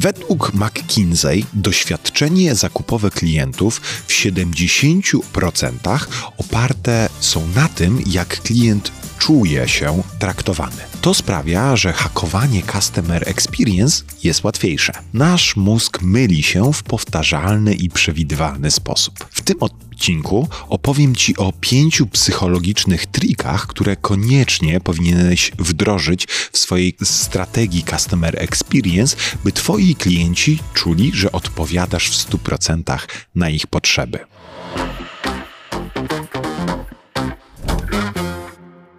Według McKinsey doświadczenie zakupowe klientów w 70% oparte są na tym, jak klient czuje się traktowany. To sprawia, że hakowanie Customer Experience jest łatwiejsze. Nasz mózg myli się w powtarzalny i przewidywalny sposób. W tym odcinku opowiem Ci o pięciu psychologicznych trikach, które koniecznie powinieneś wdrożyć w swojej strategii Customer Experience, by Twoi klienci czuli, że odpowiadasz w 100% na ich potrzeby.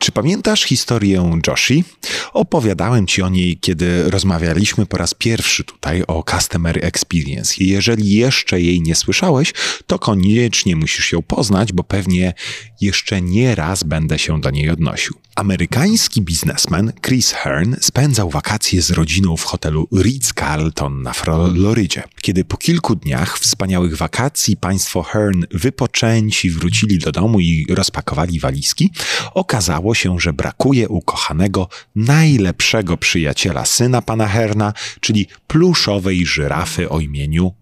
Czy pamiętasz historię Joshi? Opowiadałem Ci o niej, kiedy rozmawialiśmy po raz pierwszy tutaj o Customer Experience. Jeżeli jeszcze jej nie słyszałeś, to koniecznie musisz ją poznać, bo pewnie jeszcze nie raz będę się do niej odnosił. Amerykański biznesmen Chris Hearn spędzał wakacje z rodziną w hotelu Ritz-Carlton na Florydzie. Kiedy po kilku dniach wspaniałych wakacji państwo Hearn wypoczęci wrócili do domu i rozpakowali walizki, okazało się, że brakuje ukochanego najlepszego przyjaciela syna pana Hearna, czyli pluszowej żyrafy o imieniu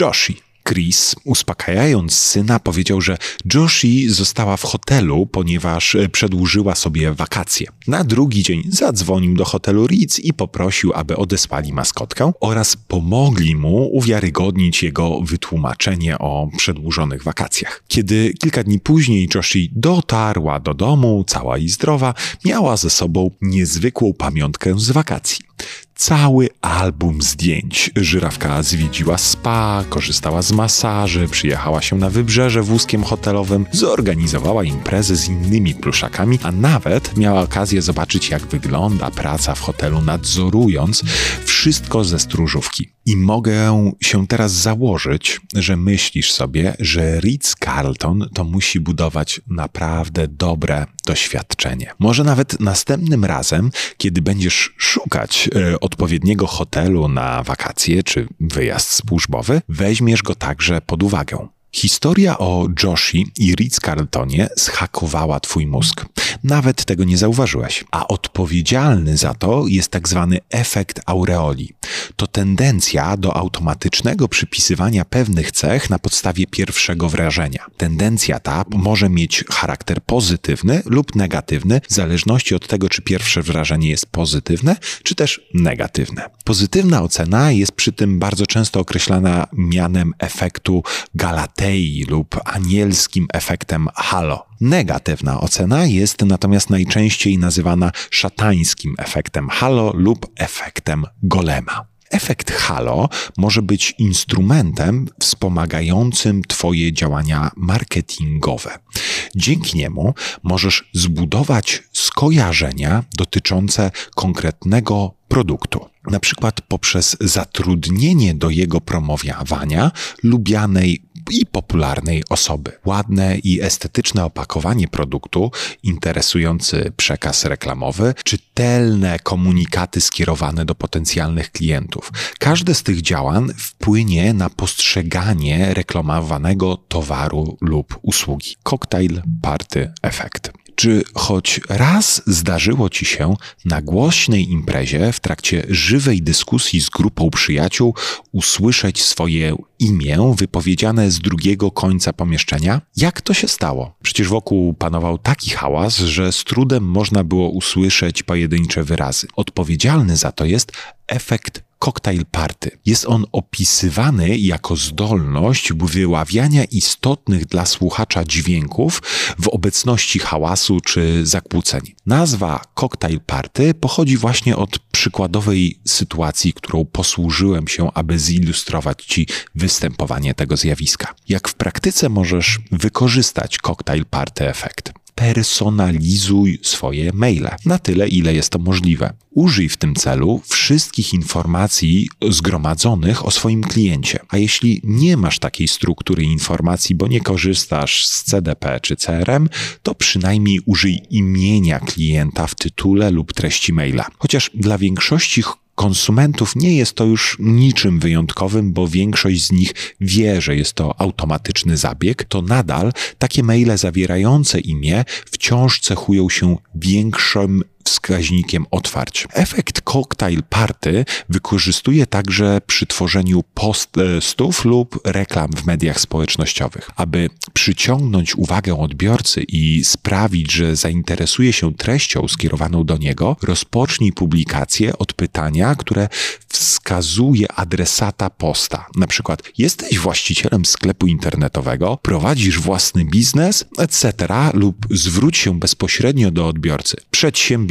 Joshi. Chris, uspokajając syna, powiedział, że Joshi została w hotelu, ponieważ e, przedłużyła sobie wakacje. Na drugi dzień zadzwonił do hotelu Ritz i poprosił, aby odesłali maskotkę oraz pomogli mu uwiarygodnić jego wytłumaczenie o przedłużonych wakacjach. Kiedy kilka dni później Joshi dotarła do domu, cała i zdrowa, miała ze sobą niezwykłą pamiątkę z wakacji cały album zdjęć. Żyrawka zwiedziła spa, korzystała z masaży, przyjechała się na wybrzeże wózkiem hotelowym, zorganizowała imprezę z innymi pluszakami, a nawet miała okazję zobaczyć, jak wygląda praca w hotelu, nadzorując wszystko ze stróżówki. I mogę się teraz założyć, że myślisz sobie, że Ritz-Carlton to musi budować naprawdę dobre doświadczenie. Może nawet następnym razem, kiedy będziesz szukać e, odpowiedniego hotelu na wakacje czy wyjazd służbowy, weźmiesz go także pod uwagę. Historia o Joshi i Ritz-Carltonie zhakowała twój mózg. Nawet tego nie zauważyłeś. A odpowiedzialny za to jest tak zwany efekt aureoli. To tendencja do automatycznego przypisywania pewnych cech na podstawie pierwszego wrażenia. Tendencja ta może mieć charakter pozytywny lub negatywny, w zależności od tego, czy pierwsze wrażenie jest pozytywne, czy też negatywne. Pozytywna ocena jest przy tym bardzo często określana mianem efektu Galatei lub anielskim efektem halo. Negatywna ocena jest natomiast najczęściej nazywana szatańskim efektem halo lub efektem golema. Efekt halo może być instrumentem wspomagającym Twoje działania marketingowe. Dzięki niemu możesz zbudować skojarzenia dotyczące konkretnego produktu. Na przykład poprzez zatrudnienie do jego promowania lubianej i popularnej osoby. Ładne i estetyczne opakowanie produktu, interesujący przekaz reklamowy, czytelne komunikaty skierowane do potencjalnych klientów. Każde z tych działań wpłynie na postrzeganie reklamowanego towaru lub usługi. Cocktail Party Effect. Czy choć raz zdarzyło ci się na głośnej imprezie w trakcie żywej dyskusji z grupą przyjaciół usłyszeć swoje imię wypowiedziane z drugiego końca pomieszczenia? Jak to się stało? Przecież wokół panował taki hałas, że z trudem można było usłyszeć pojedyncze wyrazy. Odpowiedzialny za to jest efekt Cocktail Party. Jest on opisywany jako zdolność wyławiania istotnych dla słuchacza dźwięków w obecności hałasu czy zakłóceń. Nazwa Cocktail Party pochodzi właśnie od przykładowej sytuacji, którą posłużyłem się, aby zilustrować Ci występowanie tego zjawiska. Jak w praktyce możesz wykorzystać Cocktail Party efekt? Personalizuj swoje maile na tyle, ile jest to możliwe. Użyj w tym celu wszystkich informacji zgromadzonych o swoim kliencie. A jeśli nie masz takiej struktury informacji, bo nie korzystasz z CDP czy CRM, to przynajmniej użyj imienia klienta w tytule lub treści maila. Chociaż dla większości konsumentów nie jest to już niczym wyjątkowym, bo większość z nich wie, że jest to automatyczny zabieg, to nadal takie maile zawierające imię wciąż cechują się większym wskaźnikiem otwarć. Efekt cocktail party wykorzystuje także przy tworzeniu postów lub reklam w mediach społecznościowych. Aby przyciągnąć uwagę odbiorcy i sprawić, że zainteresuje się treścią skierowaną do niego, rozpocznij publikację od pytania, które wskazuje adresata posta. Na przykład, jesteś właścicielem sklepu internetowego, prowadzisz własny biznes, etc. lub zwróć się bezpośrednio do odbiorcy.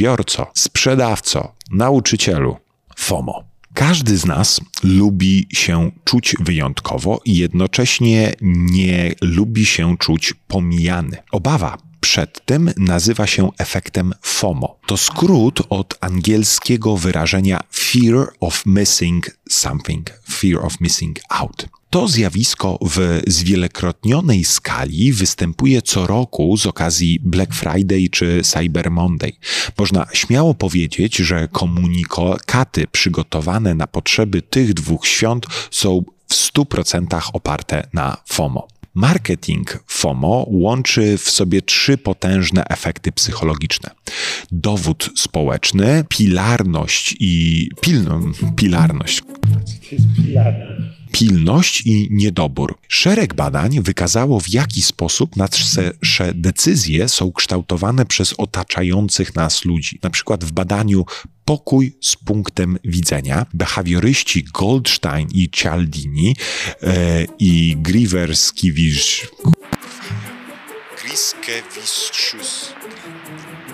Przedsiębiorco, sprzedawco, nauczycielu. FOMO. Każdy z nas lubi się czuć wyjątkowo i jednocześnie nie lubi się czuć pomijany. Obawa przed tym nazywa się efektem FOMO. To skrót od angielskiego wyrażenia fear of missing something, fear of missing out. To zjawisko w zwielokrotnionej skali występuje co roku z okazji Black Friday czy Cyber Monday. Można śmiało powiedzieć, że komunikaty przygotowane na potrzeby tych dwóch świąt są w 100% oparte na FOMO. Marketing FOMO łączy w sobie trzy potężne efekty psychologiczne: dowód społeczny, pilarność i pilno, pilarność. Pilność i niedobór. Szereg badań wykazało, w jaki sposób nasze decyzje są kształtowane przez otaczających nas ludzi. Na przykład w badaniu Pokój z punktem widzenia. Behawioryści Goldstein i Cialdini e, i Griverskiewicz Griskevicius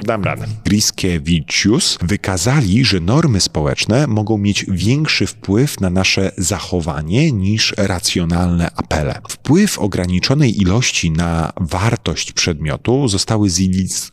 dam radę. Griskiewiczius wykazali, że normy społeczne mogą mieć większy wpływ na nasze zachowanie niż racjonalne apele. Wpływ ograniczonej ilości na wartość przedmiotu zostały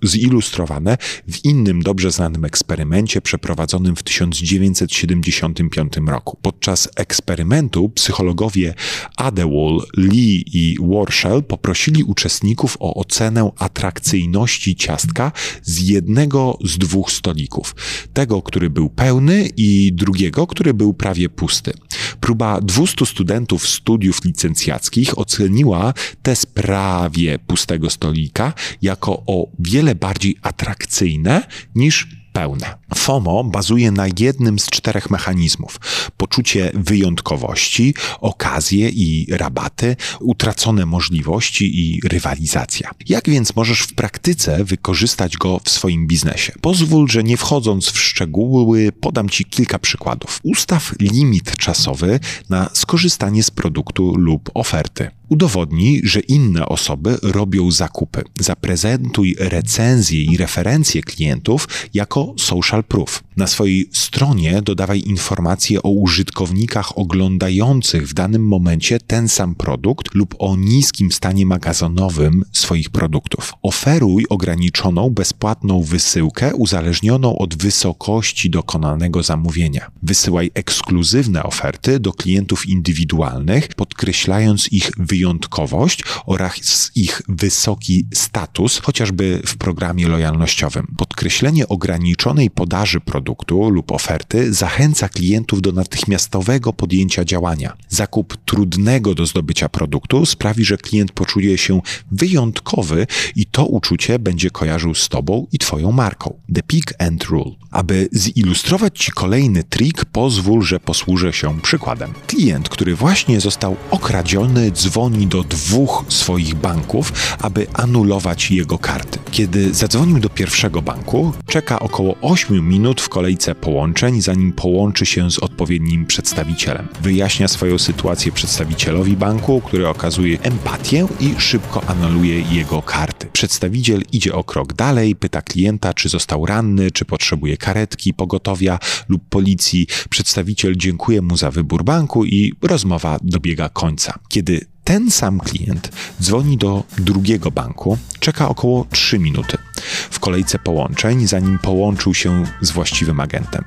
zilustrowane w innym dobrze znanym eksperymencie przeprowadzonym w 1975 roku. Podczas eksperymentu psychologowie Adewall, Lee i Warshall poprosili uczestników o ocenę atrakcyjności ciastka z jednego z dwóch stolików. Tego, który był pełny i drugiego, który był prawie pusty. Próba 200 studentów studiów licencjackich oceniła te z prawie pustego stolika jako o wiele bardziej atrakcyjne niż pełne. FOMO bazuje na jednym z czterech mechanizmów: poczucie wyjątkowości, okazje i rabaty, utracone możliwości i rywalizacja. Jak więc możesz w praktyce wykorzystać go w swoim biznesie? Pozwól, że nie wchodząc w szczegóły, podam Ci kilka przykładów. Ustaw limit czasowy na skorzystanie z produktu lub oferty. Udowodnij, że inne osoby robią zakupy. Zaprezentuj recenzje i referencje klientów jako social proof. Na swojej stronie dodawaj informacje o użytkownikach oglądających w danym momencie ten sam produkt lub o niskim stanie magazynowym swoich produktów. Oferuj ograniczoną, bezpłatną wysyłkę uzależnioną od wysokości dokonanego zamówienia. Wysyłaj ekskluzywne oferty do klientów indywidualnych, podkreślając ich wyjątkowość oraz ich wysoki status, chociażby w programie lojalnościowym. Podkreślenie ograniczonej podaży produktu produktu lub oferty zachęca klientów do natychmiastowego podjęcia działania. Zakup trudnego do zdobycia produktu sprawi, że klient poczuje się wyjątkowy i to uczucie będzie kojarzył z Tobą i Twoją marką. The Peak and Rule. Aby zilustrować Ci kolejny trik, pozwól, że posłużę się przykładem. Klient, który właśnie został okradziony, dzwoni do dwóch swoich banków, aby anulować jego karty. Kiedy zadzwonił do pierwszego banku, czeka około 8 minut w kolejce połączeń, zanim połączy się z odpowiednim przedstawicielem. Wyjaśnia swoją sytuację przedstawicielowi banku, który okazuje empatię i szybko anuluje jego karty. Przedstawiciel idzie o krok dalej, pyta klienta, czy został ranny, czy potrzebuje karetki, pogotowia lub policji. Przedstawiciel dziękuje mu za wybór banku i rozmowa dobiega końca. Kiedy ten sam klient dzwoni do drugiego banku, czeka około 3 minuty w kolejce połączeń, zanim połączył się z właściwym agentem.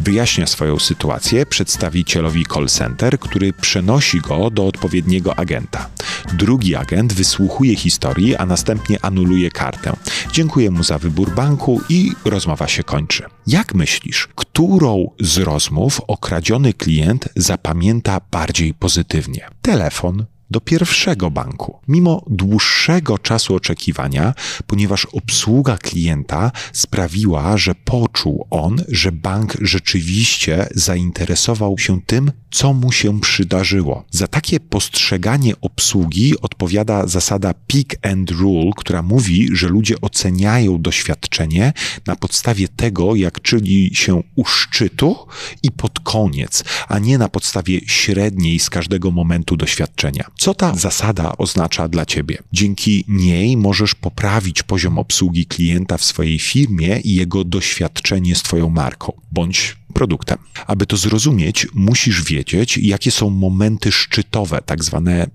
Wyjaśnia swoją sytuację przedstawicielowi call center, który przenosi go do odpowiedniego agenta. Drugi agent wysłuchuje historii, a następnie anuluje kartę. Dziękuję mu za wybór banku i rozmowa się kończy. Jak myślisz, którą z rozmów okradziony klient zapamięta bardziej pozytywnie? Telefon do pierwszego banku. Mimo dłuższego czasu oczekiwania, ponieważ obsługa klienta sprawiła, że poczuł on, że bank rzeczywiście zainteresował się tym, co mu się przydarzyło. Za takie postrzeganie obsługi odpowiada zasada pick and rule, która mówi, że ludzie oceniają doświadczenie na podstawie tego, jak czyli się u szczytu i pod koniec, a nie na podstawie średniej z każdego momentu doświadczenia. Co ta zasada oznacza dla ciebie? Dzięki niej możesz poprawić poziom obsługi klienta w swojej firmie i jego doświadczenie z twoją marką bądź produktem. Aby to zrozumieć, musisz wiedzieć, jakie są momenty szczytowe, tak zwane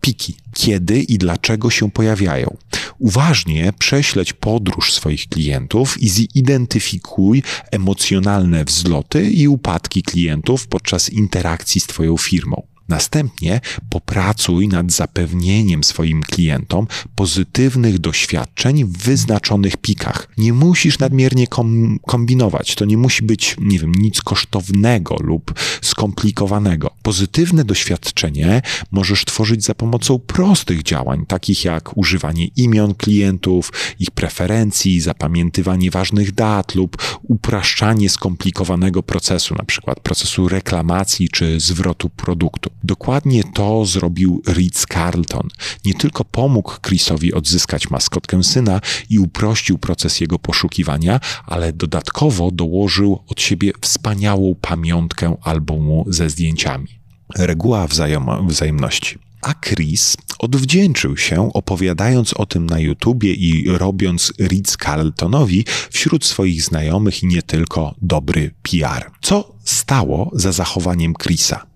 piki, kiedy i dlaczego się pojawiają. Uważnie prześledź podróż swoich klientów i zidentyfikuj emocjonalne wzloty i upadki klientów podczas interakcji z Twoją firmą. Następnie popracuj nad zapewnieniem swoim klientom pozytywnych doświadczeń w wyznaczonych pikach. Nie musisz nadmiernie kom kombinować. To nie musi być, nie wiem, nic kosztownego lub skomplikowanego. Pozytywne doświadczenie możesz tworzyć za pomocą prostych działań, takich jak używanie imion klientów, ich preferencji, zapamiętywanie ważnych dat lub upraszczanie skomplikowanego procesu, na przykład procesu reklamacji czy zwrotu produktu. Dokładnie to zrobił Ritz Carlton. Nie tylko pomógł Chrisowi odzyskać maskotkę syna i uprościł proces jego poszukiwania, ale dodatkowo dołożył od siebie wspaniałą pamiątkę albumu ze zdjęciami. Reguła wzajem wzajemności. A Chris odwdzięczył się, opowiadając o tym na YouTubie i robiąc Ritz Carltonowi wśród swoich znajomych i nie tylko dobry PR. Co stało za zachowaniem Chrisa?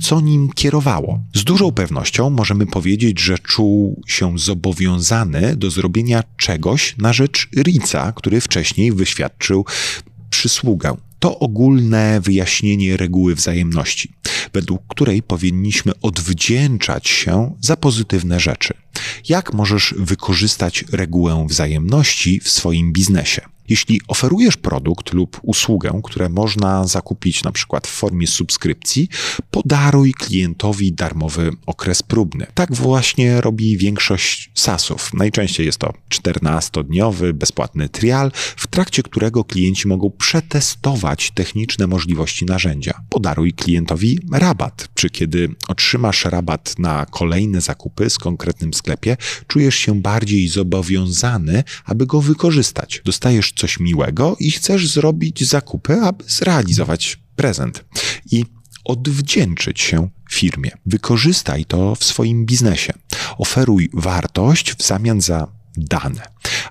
Co nim kierowało? Z dużą pewnością możemy powiedzieć, że czuł się zobowiązany do zrobienia czegoś na rzecz Ritza, który wcześniej wyświadczył przysługę. To ogólne wyjaśnienie reguły wzajemności, według której powinniśmy odwdzięczać się za pozytywne rzeczy. Jak możesz wykorzystać regułę wzajemności w swoim biznesie? Jeśli oferujesz produkt lub usługę, które można zakupić na przykład w formie subskrypcji, podaruj klientowi darmowy okres próbny. Tak właśnie robi większość SaaSów. Najczęściej jest to 14-dniowy bezpłatny trial, w trakcie którego klienci mogą przetestować techniczne możliwości narzędzia. Podaruj klientowi rabat, czy kiedy otrzymasz rabat na kolejne zakupy z konkretnym sklepie, czujesz się bardziej zobowiązany, aby go wykorzystać. Dostajesz coś miłego i chcesz zrobić zakupy, aby zrealizować prezent. I odwdzięczyć się firmie. Wykorzystaj to w swoim biznesie. Oferuj wartość w zamian za dane.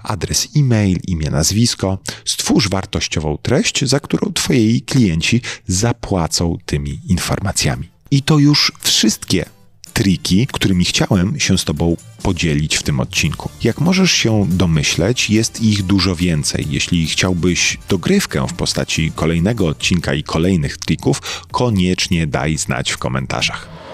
Adres e-mail, imię, nazwisko. Stwórz wartościową treść, za którą Twoi klienci zapłacą tymi informacjami. I to już wszystkie triki, którymi chciałem się z Tobą podzielić w tym odcinku. Jak możesz się domyśleć, jest ich dużo więcej. Jeśli chciałbyś dogrywkę w postaci kolejnego odcinka i kolejnych trików, koniecznie daj znać w komentarzach.